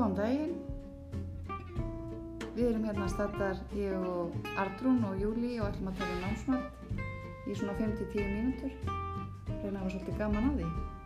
Góðan daginn, við erum hérna að staðar ég og Ardrún og Júli og ætlum að tala um námsmatt í svona 5-10 mínútur, reyna að hafa svolítið gaman að því.